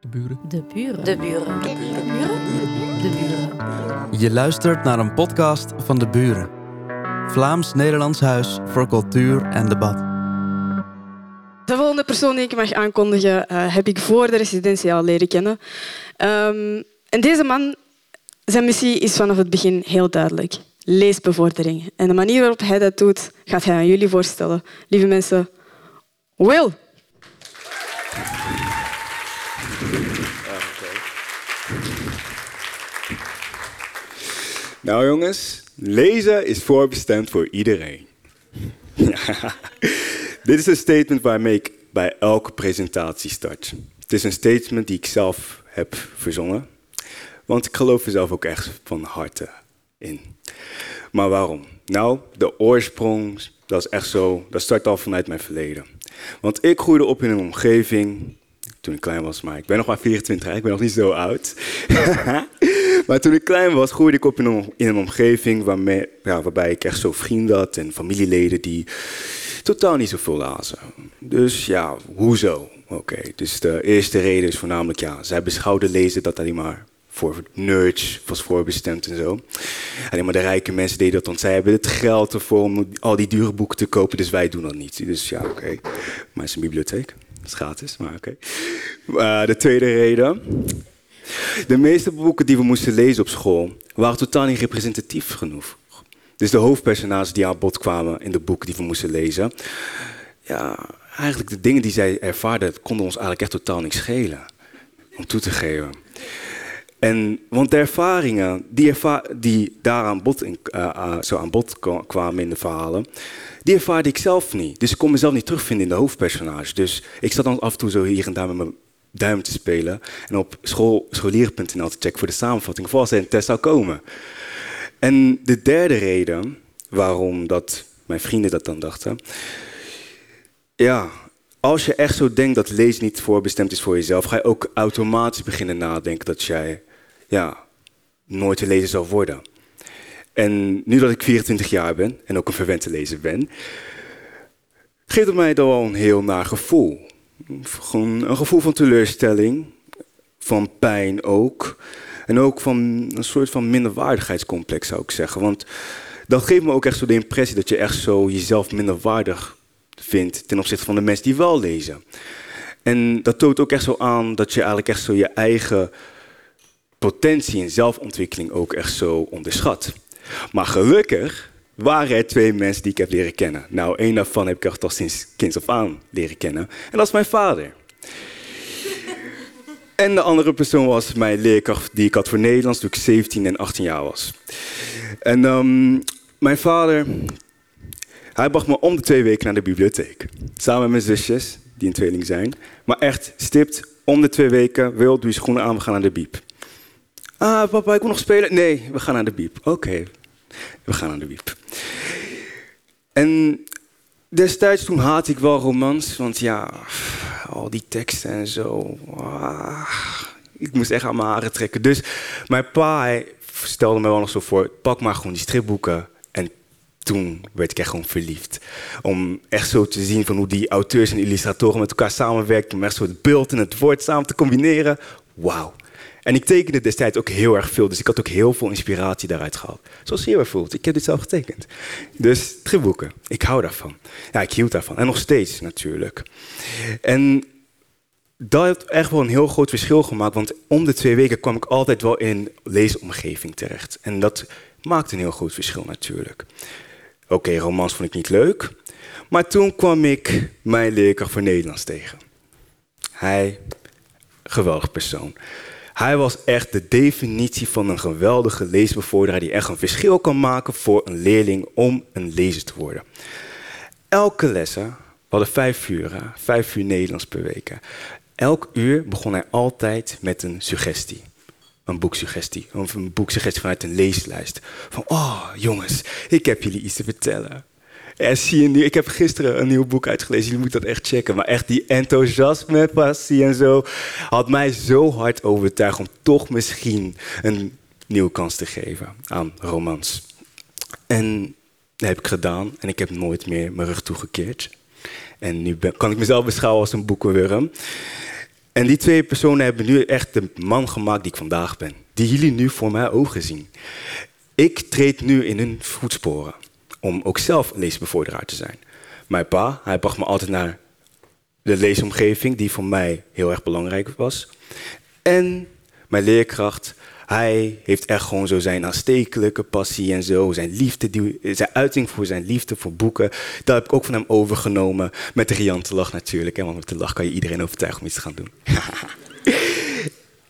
De buren. De buren. De buren. De buren. De buren. Je luistert naar een podcast van De Buren. Vlaams-Nederlands Huis voor Cultuur en Debat. De volgende persoon die ik mag aankondigen, eh, heb ik voor de residentie al leren kennen. Ehm, en deze man, zijn missie is vanaf het begin heel duidelijk. Leesbevordering. En de manier waarop hij dat doet, gaat hij aan jullie voorstellen. Lieve mensen, Will. Nou jongens, lezen is voorbestemd voor iedereen. Dit is een statement waarmee ik bij elke presentatie start. Het is een statement die ik zelf heb verzonnen, want ik geloof er zelf ook echt van harte in. Maar waarom? Nou, de oorsprong, dat is echt zo, dat start al vanuit mijn verleden. Want ik groeide op in een omgeving, toen ik klein was, maar ik ben nog maar 24, ik ben nog niet zo oud. maar toen ik klein was, groeide ik op in een, in een omgeving waarmee, ja, waarbij ik echt zo vrienden had en familieleden die totaal niet zoveel lazen. Dus ja, hoezo? Oké, dus de eerste reden is voornamelijk, ja, zij beschouwden lezen dat alleen maar voor nerds was voorbestemd en zo. Alleen maar de rijke mensen deden dat, want zij hebben het geld ervoor om al die dure boeken te kopen, dus wij doen dat niet. Dus ja, oké. Maar is een bibliotheek. Gratis, maar oké. Uh, de tweede reden. De meeste boeken die we moesten lezen op school waren totaal niet representatief genoeg. Dus de hoofdpersonages die aan bod kwamen in de boeken die we moesten lezen, ja, eigenlijk de dingen die zij ervaarden, konden ons eigenlijk echt totaal niks schelen om toe te geven. En, want de ervaringen die, die daar aan bod, in, uh, uh, zo aan bod kwamen in de verhalen, die ervaarde ik zelf niet. Dus ik kon mezelf niet terugvinden in de hoofdpersonage. Dus ik zat dan af en toe zo hier en daar met mijn duim te spelen en op school, te checken voor de samenvatting, voor als er een test zou komen. En de derde reden waarom dat mijn vrienden dat dan dachten, ja, als je echt zo denkt dat lezen niet voorbestemd is voor jezelf, ga je ook automatisch beginnen nadenken dat jij ja, nooit te lezen zal worden. En nu dat ik 24 jaar ben en ook een verwente lezer ben, geeft het mij dan wel een heel naar gevoel. Gewoon een gevoel van teleurstelling, van pijn ook. En ook van een soort van minderwaardigheidscomplex zou ik zeggen. Want dat geeft me ook echt zo de impressie dat je echt zo jezelf minderwaardig vindt ten opzichte van de mensen die wel lezen. En dat toont ook echt zo aan dat je eigenlijk echt zo je eigen potentie en zelfontwikkeling ook echt zo onderschat. Maar gelukkig waren er twee mensen die ik heb leren kennen. Nou, één daarvan heb ik echt al sinds kinds af aan leren kennen. En dat is mijn vader. En de andere persoon was mijn leerkracht die ik had voor Nederlands toen ik 17 en 18 jaar was. En um, mijn vader, hij bracht me om de twee weken naar de bibliotheek. Samen met mijn zusjes, die een tweeling zijn. Maar echt stipt, om de twee weken, wil, doe schoenen aan, we gaan naar de biep. Ah, papa, ik wil nog spelen. Nee, we gaan naar de biep. Oké, we gaan naar de biep. En destijds toen haatte ik wel romans, want ja, al die teksten en zo. Ah, ik moest echt aan mijn haren trekken. Dus mijn pa stelde me wel nog zo voor, pak maar gewoon die stripboeken. En toen werd ik echt gewoon verliefd. Om echt zo te zien van hoe die auteurs en illustratoren met elkaar samenwerken. Om echt zo het beeld en het woord samen te combineren. Wauw. En ik tekende destijds ook heel erg veel, dus ik had ook heel veel inspiratie daaruit gehaald. Zoals je voelt, ik heb dit zelf getekend. Dus stripboeken, ik hou daarvan. Ja, ik hield daarvan. En nog steeds natuurlijk. En dat heeft echt wel een heel groot verschil gemaakt, want om de twee weken kwam ik altijd wel in leesomgeving terecht. En dat maakte een heel groot verschil natuurlijk. Oké, romans vond ik niet leuk, maar toen kwam ik mijn leerkracht voor Nederlands tegen. Hij, geweldig persoon. Hij was echt de definitie van een geweldige leesbevorderaar die echt een verschil kan maken voor een leerling om een lezer te worden. Elke lessen, we hadden vijf uur, vijf uur Nederlands per week. Elk uur begon hij altijd met een suggestie. Een boeksuggestie. Of een boeksuggestie vanuit een leeslijst. Van, oh jongens, ik heb jullie iets te vertellen. En zie je nu, ik heb gisteren een nieuw boek uitgelezen. Jullie moeten dat echt checken. Maar echt die enthousiasme, passie en zo. had mij zo hard overtuigd om toch misschien een nieuwe kans te geven aan romans. En dat heb ik gedaan. En ik heb nooit meer mijn rug toegekeerd. En nu kan ik mezelf beschouwen als een boekenwurm. En die twee personen hebben nu echt de man gemaakt die ik vandaag ben. Die jullie nu voor mijn ogen zien. Ik treed nu in hun voetsporen. Om ook zelf een leesbevorderaar te zijn. Mijn pa, hij bracht me altijd naar de leesomgeving, die voor mij heel erg belangrijk was. En mijn leerkracht, hij heeft echt gewoon zo zijn aanstekelijke passie en zo. Zijn liefde, die, zijn uiting voor zijn liefde voor boeken. Dat heb ik ook van hem overgenomen. Met de riante lach natuurlijk. Want met de lach kan je iedereen overtuigen om iets te gaan doen.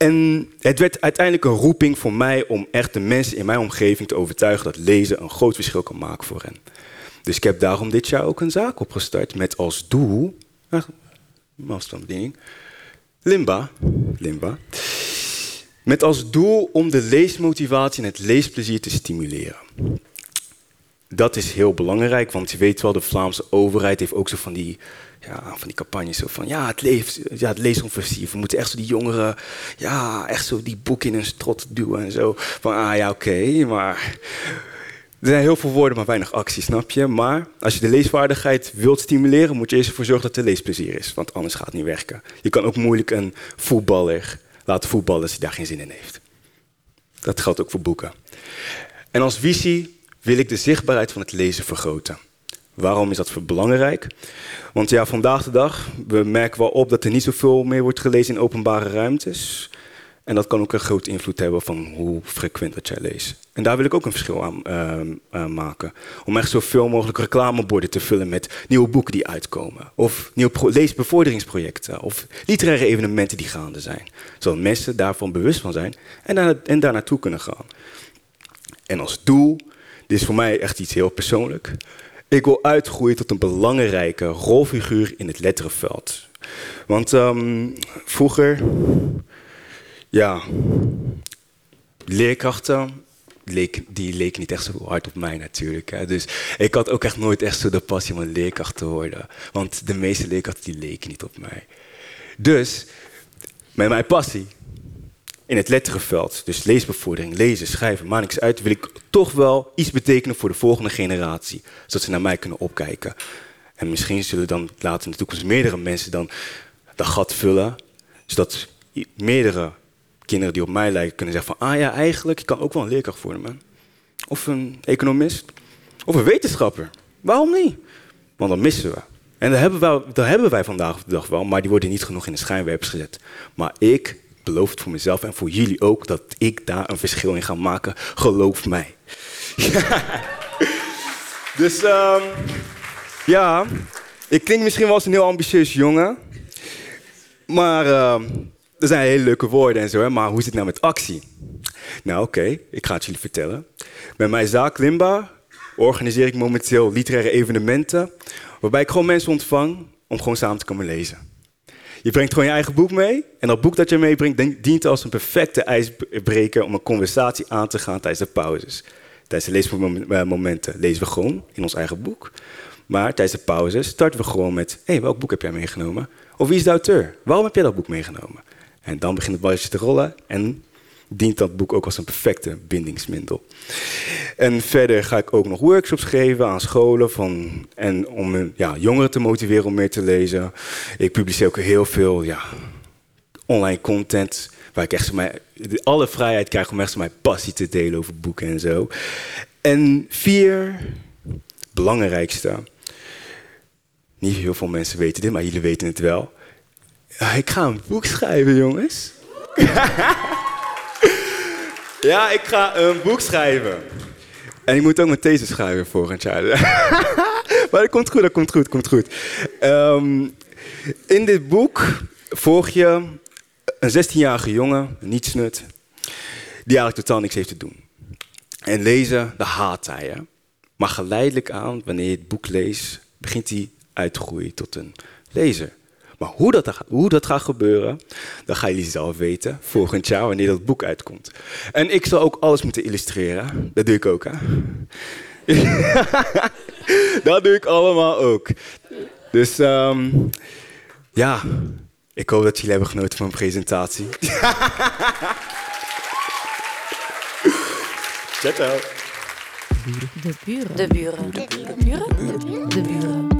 en het werd uiteindelijk een roeping voor mij om echt de mensen in mijn omgeving te overtuigen dat lezen een groot verschil kan maken voor hen. Dus ik heb daarom dit jaar ook een zaak opgestart met als doel. Afstandsbediening. Limba. Limba. Met als doel om de leesmotivatie en het leesplezier te stimuleren. Dat is heel belangrijk, want je weet wel, de Vlaamse overheid heeft ook zo van die, ja, van die campagnes. Zo van, ja, het, lees, ja, het leesoffensief. We moeten echt zo die jongeren, ja, echt zo die boek in hun strot duwen en zo. Van, ah ja, oké, maar er zijn heel veel woorden, maar weinig actie, snap je? Maar als je de leesvaardigheid wilt stimuleren, moet je eerst ervoor zorgen dat er leesplezier is. Want anders gaat het niet werken. Je kan ook moeilijk een voetballer laten voetballen als hij daar geen zin in heeft. Dat geldt ook voor boeken. En als visie wil ik de zichtbaarheid van het lezen vergroten. Waarom is dat belangrijk? Want ja, vandaag de dag, we merken wel op dat er niet zoveel meer wordt gelezen in openbare ruimtes. En dat kan ook een grote invloed hebben van hoe frequent dat jij leest. En daar wil ik ook een verschil aan uh, maken. Om echt zoveel mogelijk reclameborden te vullen met nieuwe boeken die uitkomen. Of nieuwe leesbevorderingsprojecten. Of literaire evenementen die gaande zijn. Zodat mensen daarvan bewust van zijn en daar, en daar naartoe kunnen gaan. En als doel, dit is voor mij echt iets heel persoonlijk. Ik wil uitgroeien tot een belangrijke rolfiguur in het letterenveld. Want um, vroeger ja, leerkrachten, leek, die leken niet echt zo hard op mij natuurlijk. Hè. Dus ik had ook echt nooit echt zo de passie om een leerkracht te worden. Want de meeste leerkrachten die leken niet op mij. Dus met mijn passie in het letterenveld, dus leesbevordering, lezen, schrijven, maak niks uit, wil ik toch wel iets betekenen voor de volgende generatie. Zodat ze naar mij kunnen opkijken. En misschien zullen dan later in de toekomst meerdere mensen dan dat gat vullen. Zodat meerdere kinderen die op mij lijken kunnen zeggen van... ah ja, eigenlijk, ik kan ook wel een leerkracht worden, man. Of een economist. Of een wetenschapper. Waarom niet? Want dan missen we. En dat hebben, wij, dat hebben wij vandaag de dag wel, maar die worden niet genoeg in de schijnwerpers gezet. Maar ik beloof het voor mezelf en voor jullie ook dat ik daar een verschil in ga maken. Geloof mij. dus um, ja, ik klink misschien wel als een heel ambitieus jongen. Maar uh, er zijn hele leuke woorden en zo, hè, maar hoe zit het nou met actie? Nou, oké, ik ga het jullie vertellen. Met mijn zaak Limba organiseer ik momenteel literaire evenementen, waarbij ik gewoon mensen ontvang om gewoon samen te komen lezen. Je brengt gewoon je eigen boek mee en dat boek dat je meebrengt dient als een perfecte ijsbreker om een conversatie aan te gaan tijdens de pauzes. Tijdens de leesmomenten lezen we gewoon in ons eigen boek. Maar tijdens de pauzes starten we gewoon met: hey, welk boek heb jij meegenomen? Of wie is de auteur? Waarom heb jij dat boek meegenomen? En dan begint het balletje te rollen en dient dat boek ook als een perfecte bindingsmiddel. En verder ga ik ook nog workshops geven aan scholen van, en om ja, jongeren te motiveren om meer te lezen. Ik publiceer ook heel veel ja, online content waar ik echt alle vrijheid krijg om echt mijn passie te delen over boeken en zo. En vier, belangrijkste, niet heel veel mensen weten dit, maar jullie weten het wel. Ik ga een boek schrijven, jongens. ja, ik ga een boek schrijven. En ik moet ook mijn thesis schrijven volgend jaar. maar dat komt goed, dat komt goed, komt goed. Um, in dit boek volg je een 16-jarige jongen, niet snut, die eigenlijk totaal niks heeft te doen. En lezen, dat haat hij. Maar geleidelijk aan, wanneer je het boek leest, begint hij uit te groeien tot een lezer. Maar hoe dat, hoe dat gaat gebeuren, dat gaan jullie zelf weten volgend jaar wanneer dat boek uitkomt. En ik zal ook alles moeten illustreren. Dat doe ik ook, hè? dat doe ik allemaal ook. Dus um, ja, ik hoop dat jullie hebben genoten van mijn presentatie. Ciao. De buren. De buren. De buren. De buren.